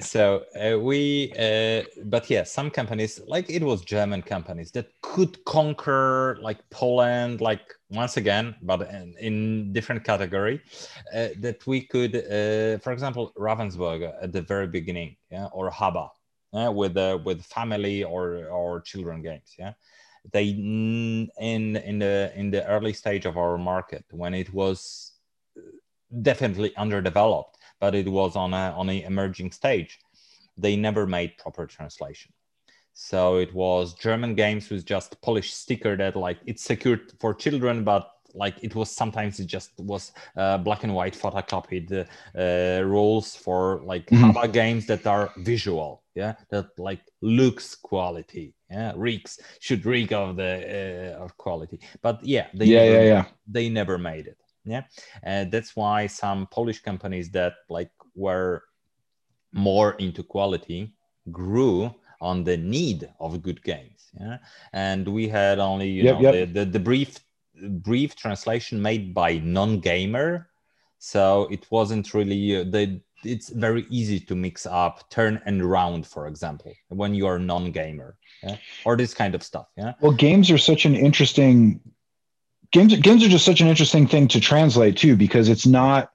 so uh, we uh, but yeah some companies like it was german companies that could conquer like poland like once again but in, in different category uh, that we could uh, for example ravensburger at the very beginning yeah or haba yeah, with uh, with family or or children games yeah they in in the in the early stage of our market when it was definitely underdeveloped but it was on a on an emerging stage. They never made proper translation. So it was German games with just Polish sticker that like it's secured for children, but like it was sometimes it just was uh, black and white photocopied uh, rules for like mm-hmm. games that are visual, yeah, that like looks quality, yeah, reeks should reek of the uh, of quality. But yeah, they yeah, never, yeah, yeah, they never made it yeah and that's why some polish companies that like were more into quality grew on the need of good games yeah and we had only you yep, know yep. The, the, the brief brief translation made by non-gamer so it wasn't really uh, the it's very easy to mix up turn and round for example when you are non-gamer yeah? or this kind of stuff yeah well games are such an interesting games games are just such an interesting thing to translate too because it's not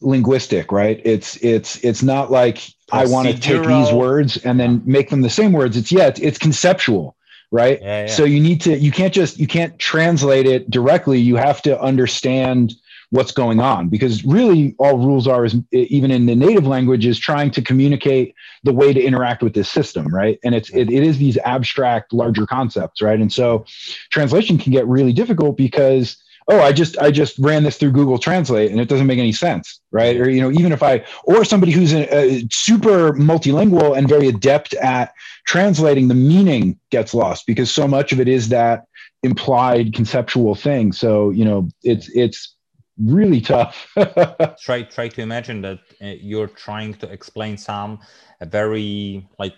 linguistic right? It's it's it's not like i want to take these words and then make them the same words. It's yeah it's, it's conceptual right? Yeah, yeah. so you need to you can't just you can't translate it directly. You have to understand what's going on because really all rules are is even in the native language is trying to communicate the way to interact with this system right? And it's it, it is these abstract larger concepts right? And so translation can get really difficult because oh i just i just ran this through google translate and it doesn't make any sense right or you know even if i or somebody who's a, a super multilingual and very adept at translating the meaning gets lost because so much of it is that implied conceptual thing so you know it's it's really tough. try try to imagine that uh, you're trying to explain some very like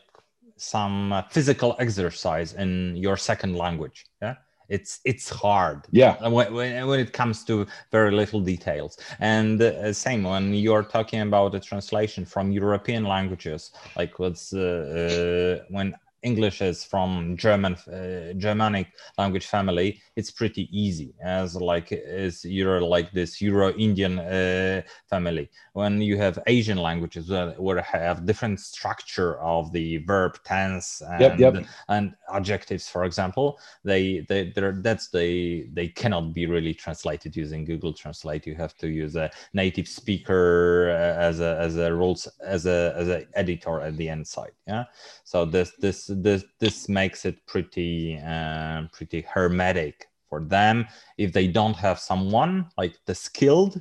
some uh, physical exercise in your second language. Yeah, it's it's hard. Yeah, when, when, when it comes to very little details. And uh, same when you're talking about the translation from European languages, like what's uh, uh, when English is from German uh, Germanic language family, it's pretty easy as like is you're like this Euro Indian uh, family. When you have Asian languages where, where have different structure of the verb tense and yep, yep. and adjectives, for example, they they that's they they cannot be really translated using Google Translate. You have to use a native speaker uh, as a as a rules as a as a editor at the end side. Yeah, so this this this this makes it pretty uh, pretty hermetic for them if they don't have someone like the skilled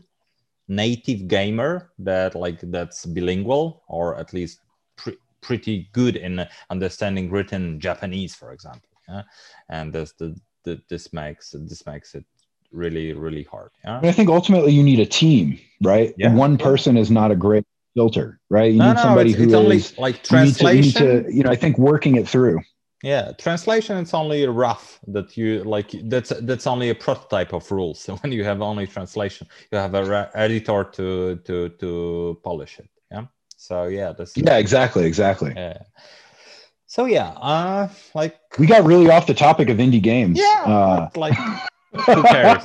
native gamer that like that's bilingual or at least pre- pretty good in understanding written Japanese, for example. Yeah? And this the, the, this makes this makes it really really hard. Yeah. I think ultimately you need a team, right? Yeah. One person is not a great filter, right? You no, need no, somebody it's, who it's is, like translation. You, to, you, need to, you know, I think working it through. yeah translation it's only rough that you like that's that's only a prototype of rules so when you have only translation you have a editor to to to polish it yeah so yeah this yeah exactly exactly yeah so yeah uh like we got really off the topic of indie games yeah uh, like who cares?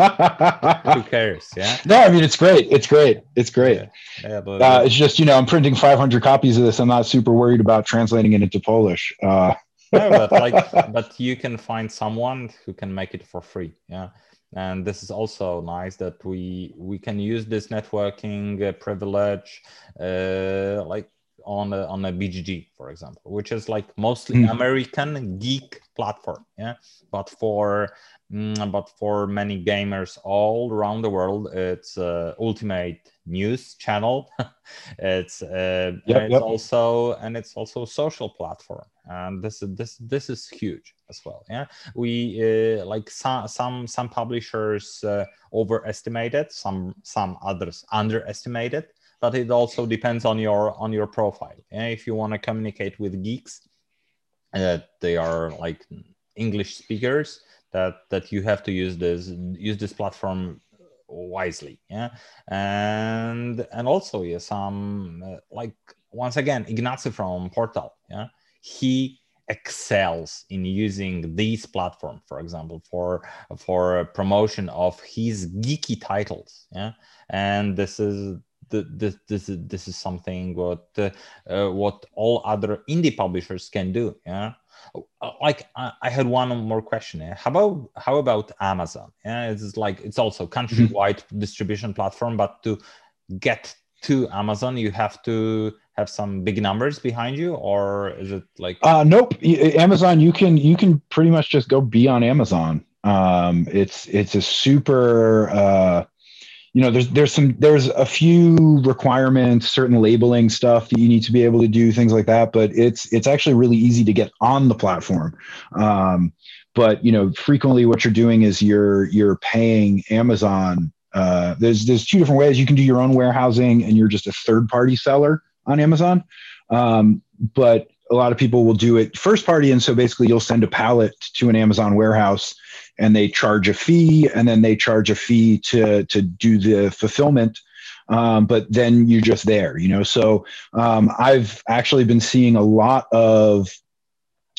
Who cares? Yeah. No i mean it's great. It's great. It's great. Yeah, yeah but, uh, it's just you know i'm printing 500 copies of this. I'm not super worried about translating it into polish. Uh no, but like, but you can find someone who can make it for free. Yeah, and this is also nice that we we can use this networking uh, privilege, uh, like on a, on a BGG, for example, which is like mostly mm. American geek platform. Yeah, but for but for many gamers all around the world, it's uh, ultimate news channel. it's uh, yep, it's yep. also and it's also a social platform and this is this this is huge as well yeah we uh, like some some some publishers uh, overestimated some some others underestimated but it also depends on your on your profile yeah if you want to communicate with geeks that uh, they are like english speakers that that you have to use this use this platform wisely yeah? And and also yeah some uh, like once again ignacy from portal yeah? He excels in using these platform for example for for promotion of his geeky titles yeah? And this is this this is this is something what uh, what all other indie publishers can do yeah like I had one more question. How about how about Amazon? Yeah, it's like it's also mm-hmm. countrywide mm-hmm. distribution platform, but to get to Amazon, you have to have some big numbers behind you, or is it like? Uh, nope. Amazon, you can you can pretty much just go be on Amazon. Um, it's it's a super. Uh, you know there's there's some there's a few requirements certain labeling stuff that you need to be able to do things like that but it's it's actually really easy to get on the platform. Um, but you know frequently what you're doing is you're you're paying amazon uh, there's there's two different ways. You can do your own warehousing and you're just a third party seller on amazon. Um, but a lot of people will do it first party. And so basically you'll send a pallet to an amazon warehouse and they charge a fee and then they charge a fee to to do the fulfillment um, but then you're just there you know? So um, i've actually been seeing a lot of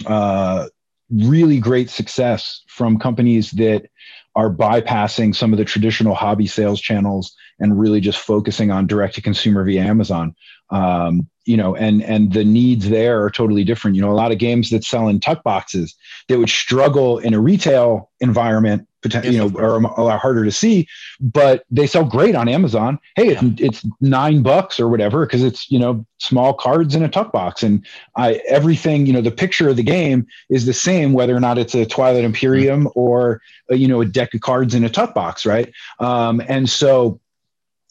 uh, really great success from companies that are bypassing some of the traditional hobby sales channels and really just focusing on direct to consumer via amazon um, you know and and the needs there are totally different. You know a lot of games that sell in tuck boxes they would struggle in a retail environment you know are a lot harder to see but they sell great on amazon. Hey it's, it's nine bucks or whatever because it's you know small cards in a tuck box. And i everything you know the picture of the game is the same whether or not it's a twilight imperium mm-hmm. or a, you know a deck of cards in a tuck box right? Um, and so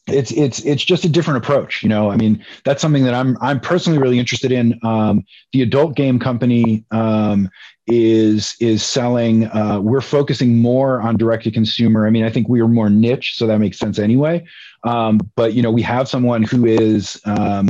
it's it's it's just a different approach you know? I mean that's something that i'm i'm personally really interested in. Um, the adult game company um, is is selling uh, we're focusing more on direct to consumer. I mean i think we are more niche so that makes sense anyway. Um, but you know we have someone who is um,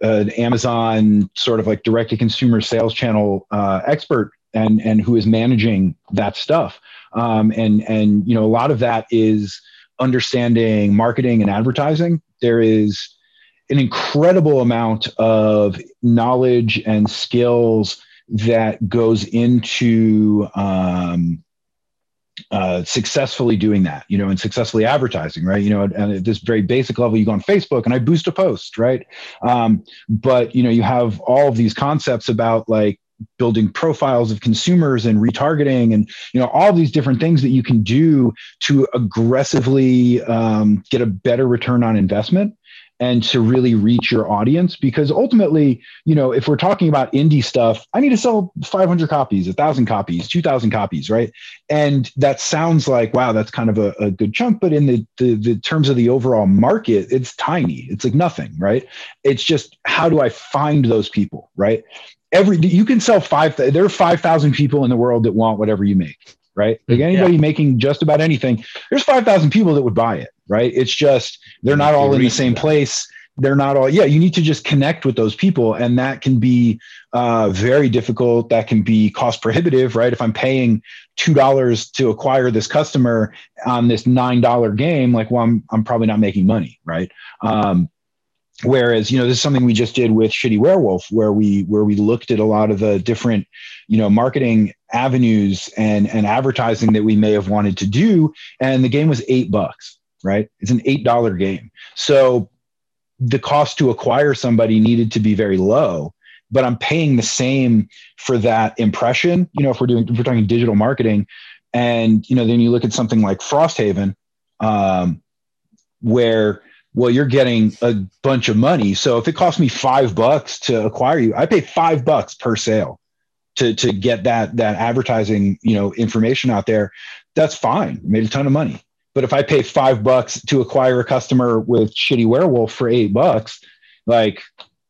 an amazon sort of like direct to consumer sales channel uh, expert and and who is managing that stuff. Um, and and you know a lot of that is understanding marketing and advertising, there is an incredible amount of knowledge and skills that goes into um, uh, successfully doing that, you know, and successfully advertising, right? You know, and at this very basic level, you go on Facebook and I boost a post, right? Um, but you know, you have all of these concepts about like building profiles of consumers and retargeting and you know all these different things that you can do to aggressively um, get a better return on investment and to really reach your audience. Because ultimately you know if we're talking about indie stuff i need to sell 500 copies 1000 copies 2000 copies right? And that sounds like wow that's kind of a, a good chunk but in the, the, the terms of the overall market it's tiny. It's like nothing right? It's just how do i find those people right every you can sell five there are 5000 people in the world that want whatever you make right? Like mm, anybody yeah. making just about anything there's 5000 people that would buy it right? It's just they're not all in the same place. They're not all yeah you need to just connect with those people and that can be uh, very difficult. That can be cost prohibitive right? If i'm paying two dollars to acquire this customer on this nine dollar game like well I'm, I'm probably not making money right? Um, whereas you know this is something we just did with shitty werewolf where we where we looked at a lot of the different you know marketing avenues and and advertising that we may have wanted to do. And the game was eight bucks right? It's an eight dollar game. So the cost to acquire somebody needed to be very low but i'm paying the same for that impression you know if we're doing if we're talking digital marketing. And you know then you look at something like frosthaven um, where well you're getting a bunch of money so if it costs me five bucks to acquire you i pay five bucks per sale to to get that that advertising you know information out there that's fine made a ton of money but if I pay five bucks to acquire a customer with shitty werewolf for eight bucks, like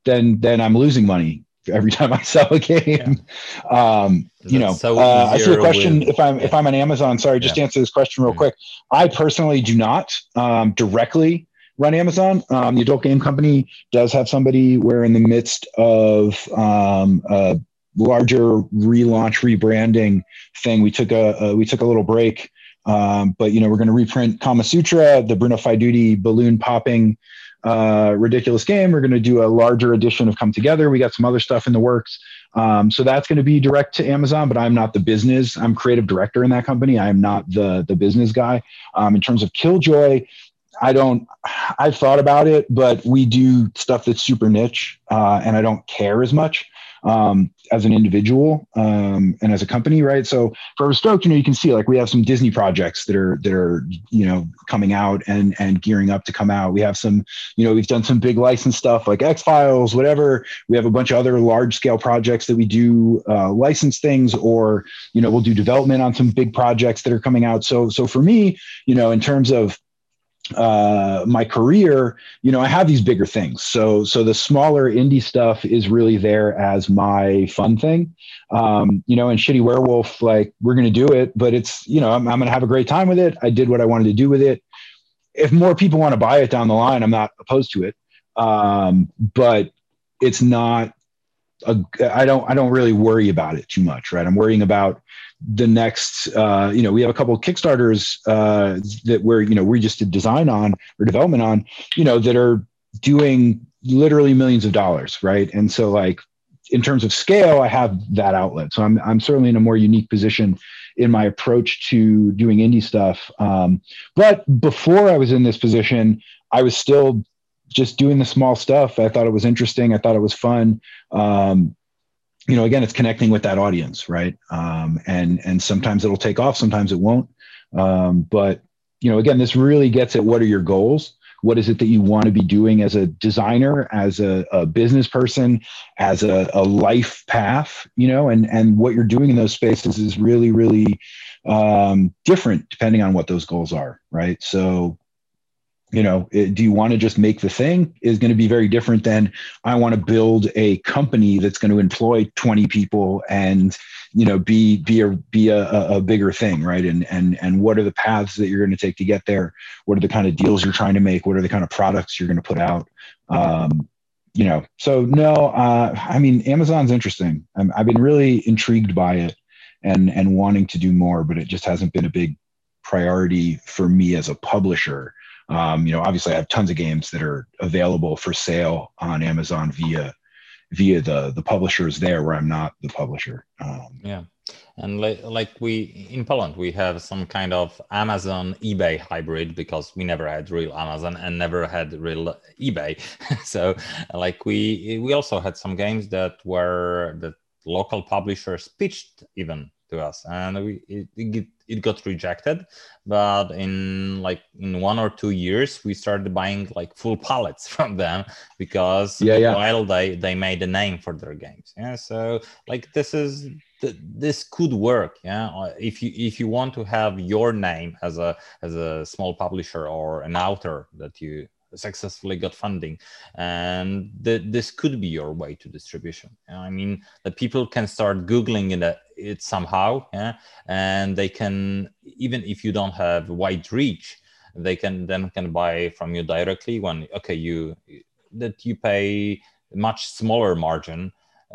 then then I'm losing money every time I sell a game. Yeah. Um, you know, so uh, I see a question. With, if I'm yeah. if I'm on Amazon, sorry, just yeah. answer this question real quick. I personally do not um, directly run Amazon. Um, the adult game company does have somebody. We're in the midst of um, a larger relaunch, rebranding thing. We took a, a we took a little break um, but you know, we're going to reprint Kama Sutra, the Bruno Faidutti balloon popping uh, ridiculous game. We're going to do a larger edition of Come Together. We got some other stuff in the works. Um, so that's going to be direct to Amazon, but I'm not the business. I'm creative director in that company. I am not the the business guy. Um, in terms of Killjoy, I don't. I've thought about it, but we do stuff that's super niche, uh, and I don't care as much um, as an individual um, and as a company, right? So for Stoked, you know, you can see like we have some Disney projects that are that are you know coming out and and gearing up to come out. We have some, you know, we've done some big license stuff like X Files, whatever. We have a bunch of other large scale projects that we do uh, license things, or you know, we'll do development on some big projects that are coming out. So so for me, you know, in terms of uh, my career, you know, I have these bigger things. So, so the smaller indie stuff is really there as my fun thing. Um, you know, and Shitty Werewolf, like we're going to do it, but it's, you know, I'm, I'm going to have a great time with it. I did what I wanted to do with it. If more people want to buy it down the line, I'm not opposed to it. Um, but it's not a, I don't, I don't really worry about it too much, right? I'm worrying about the next uh, you know we have a couple of kickstarters uh, that we're you know we just did design on or development on you know that are doing literally millions of dollars right? And so like in terms of scale i have that outlet. So i'm, I'm certainly in a more unique position in my approach to doing indie stuff. Um, but before i was in this position i was still just doing the small stuff. I thought it was interesting. I thought it was fun. Um, you know, again, it's connecting with that audience, right? Um, and and sometimes it'll take off, sometimes it won't. Um, but you know, again, this really gets at what are your goals? What is it that you want to be doing as a designer, as a, a business person, as a, a, life path? You know, and and what you're doing in those spaces is really, really um, different depending on what those goals are, right? So you know do you want to just make the thing is going to be very different than i want to build a company that's going to employ 20 people and you know be be a be a, a bigger thing right? And and and what are the paths that you're going to take to get there? What are the kind of deals you're trying to make? What are the kind of products you're going to put out? Um, you know so no uh, i mean amazon's interesting. I i've been really intrigued by it and and wanting to do more but it just hasn't been a big priority for me as a publisher um, you know, obviously, I have tons of games that are available for sale on Amazon via via the the publishers there, where I'm not the publisher. Um, yeah, and like like we in Poland, we have some kind of Amazon eBay hybrid because we never had real Amazon and never had real eBay. so like we we also had some games that were the local publishers pitched even to us and we it, it, it got rejected but in like in one or two years we started buying like full pallets from them because yeah, yeah. while they they made a name for their games yeah so like this is this could work yeah uh, if you if you want to have your name as a as a small publisher or an author that you successfully got funding. And th- this could be your way to distribution. I mean that people can start googling it, uh, it somehow yeah? and they can even if you don't have wide reach they can then can buy from you directly when okay you that you pay much smaller margin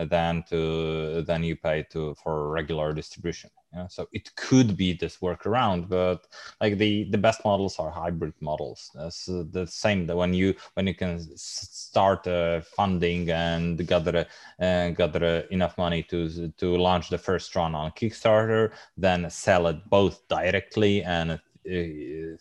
than to than you pay to for regular distribution so it could be this workaround but like the the best models are hybrid models. That's the same that when you when you can start uh, funding and gather uh, gather enough money to to launch the first run on kickstarter then sell it both directly and uh,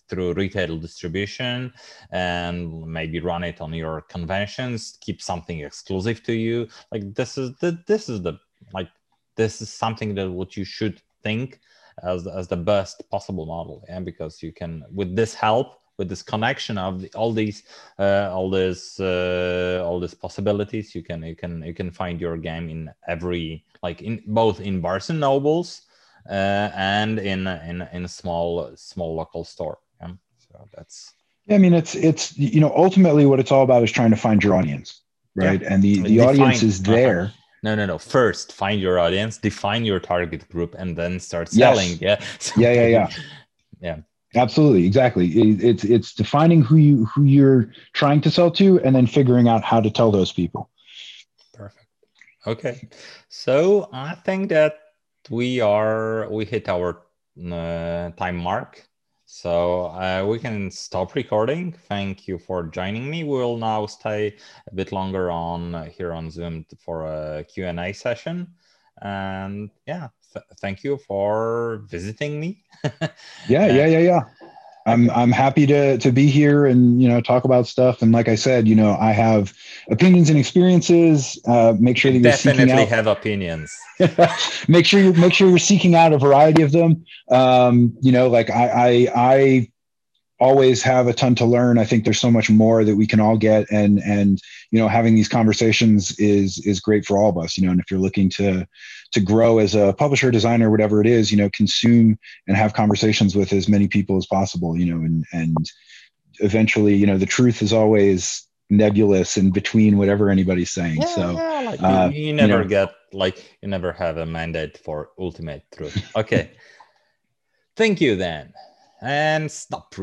through retail distribution and maybe run it on your conventions keep something exclusive to you. Like this is the this is the like this is something that what you should think as, as the best possible model and yeah? because you can with this help with this connection of the, all these uh, all this uh, all these possibilities you can you can you can find your game in every like in both in Barnes and Nobles uh, and in in in a small small local store. Yeah? So that's. Yeah, I mean, it's it's you know ultimately what it's all about is trying to find your audience, right? Yeah. And the the define, audience is there. Uh-huh. No, no, no. First, find your audience, define your target group, and then start selling. Yes. Yeah. So, yeah, yeah, yeah. yeah. Absolutely, exactly. It's it's defining who you who you're trying to sell to, and then figuring out how to tell those people. Perfect. Okay, so I think that we are we hit our uh, time mark so uh, we can stop recording. Thank you for joining me. We'll now stay a bit longer on uh, here on zoom for a q&a session. And yeah th- thank you for visiting me. Yeah yeah yeah yeah I'm I'm happy to to be here and you know talk about stuff. And like I said, you know, I have opinions and experiences. Uh, make sure that you're definitely out, have opinions. make sure you make sure you're seeking out a variety of them. Um, you know, like I I I always have a ton to learn. I think there's so much more that we can all get, and and you know, having these conversations is is great for all of us. You know, and if you're looking to to grow as a publisher, designer, whatever it is, you know, consume and have conversations with as many people as possible. You know, and and eventually, you know, the truth is always nebulous in between whatever anybody's saying. Yeah, so yeah, like uh, you, you, never you know, get like you never have a mandate for ultimate truth. Okay. Thank you then and stop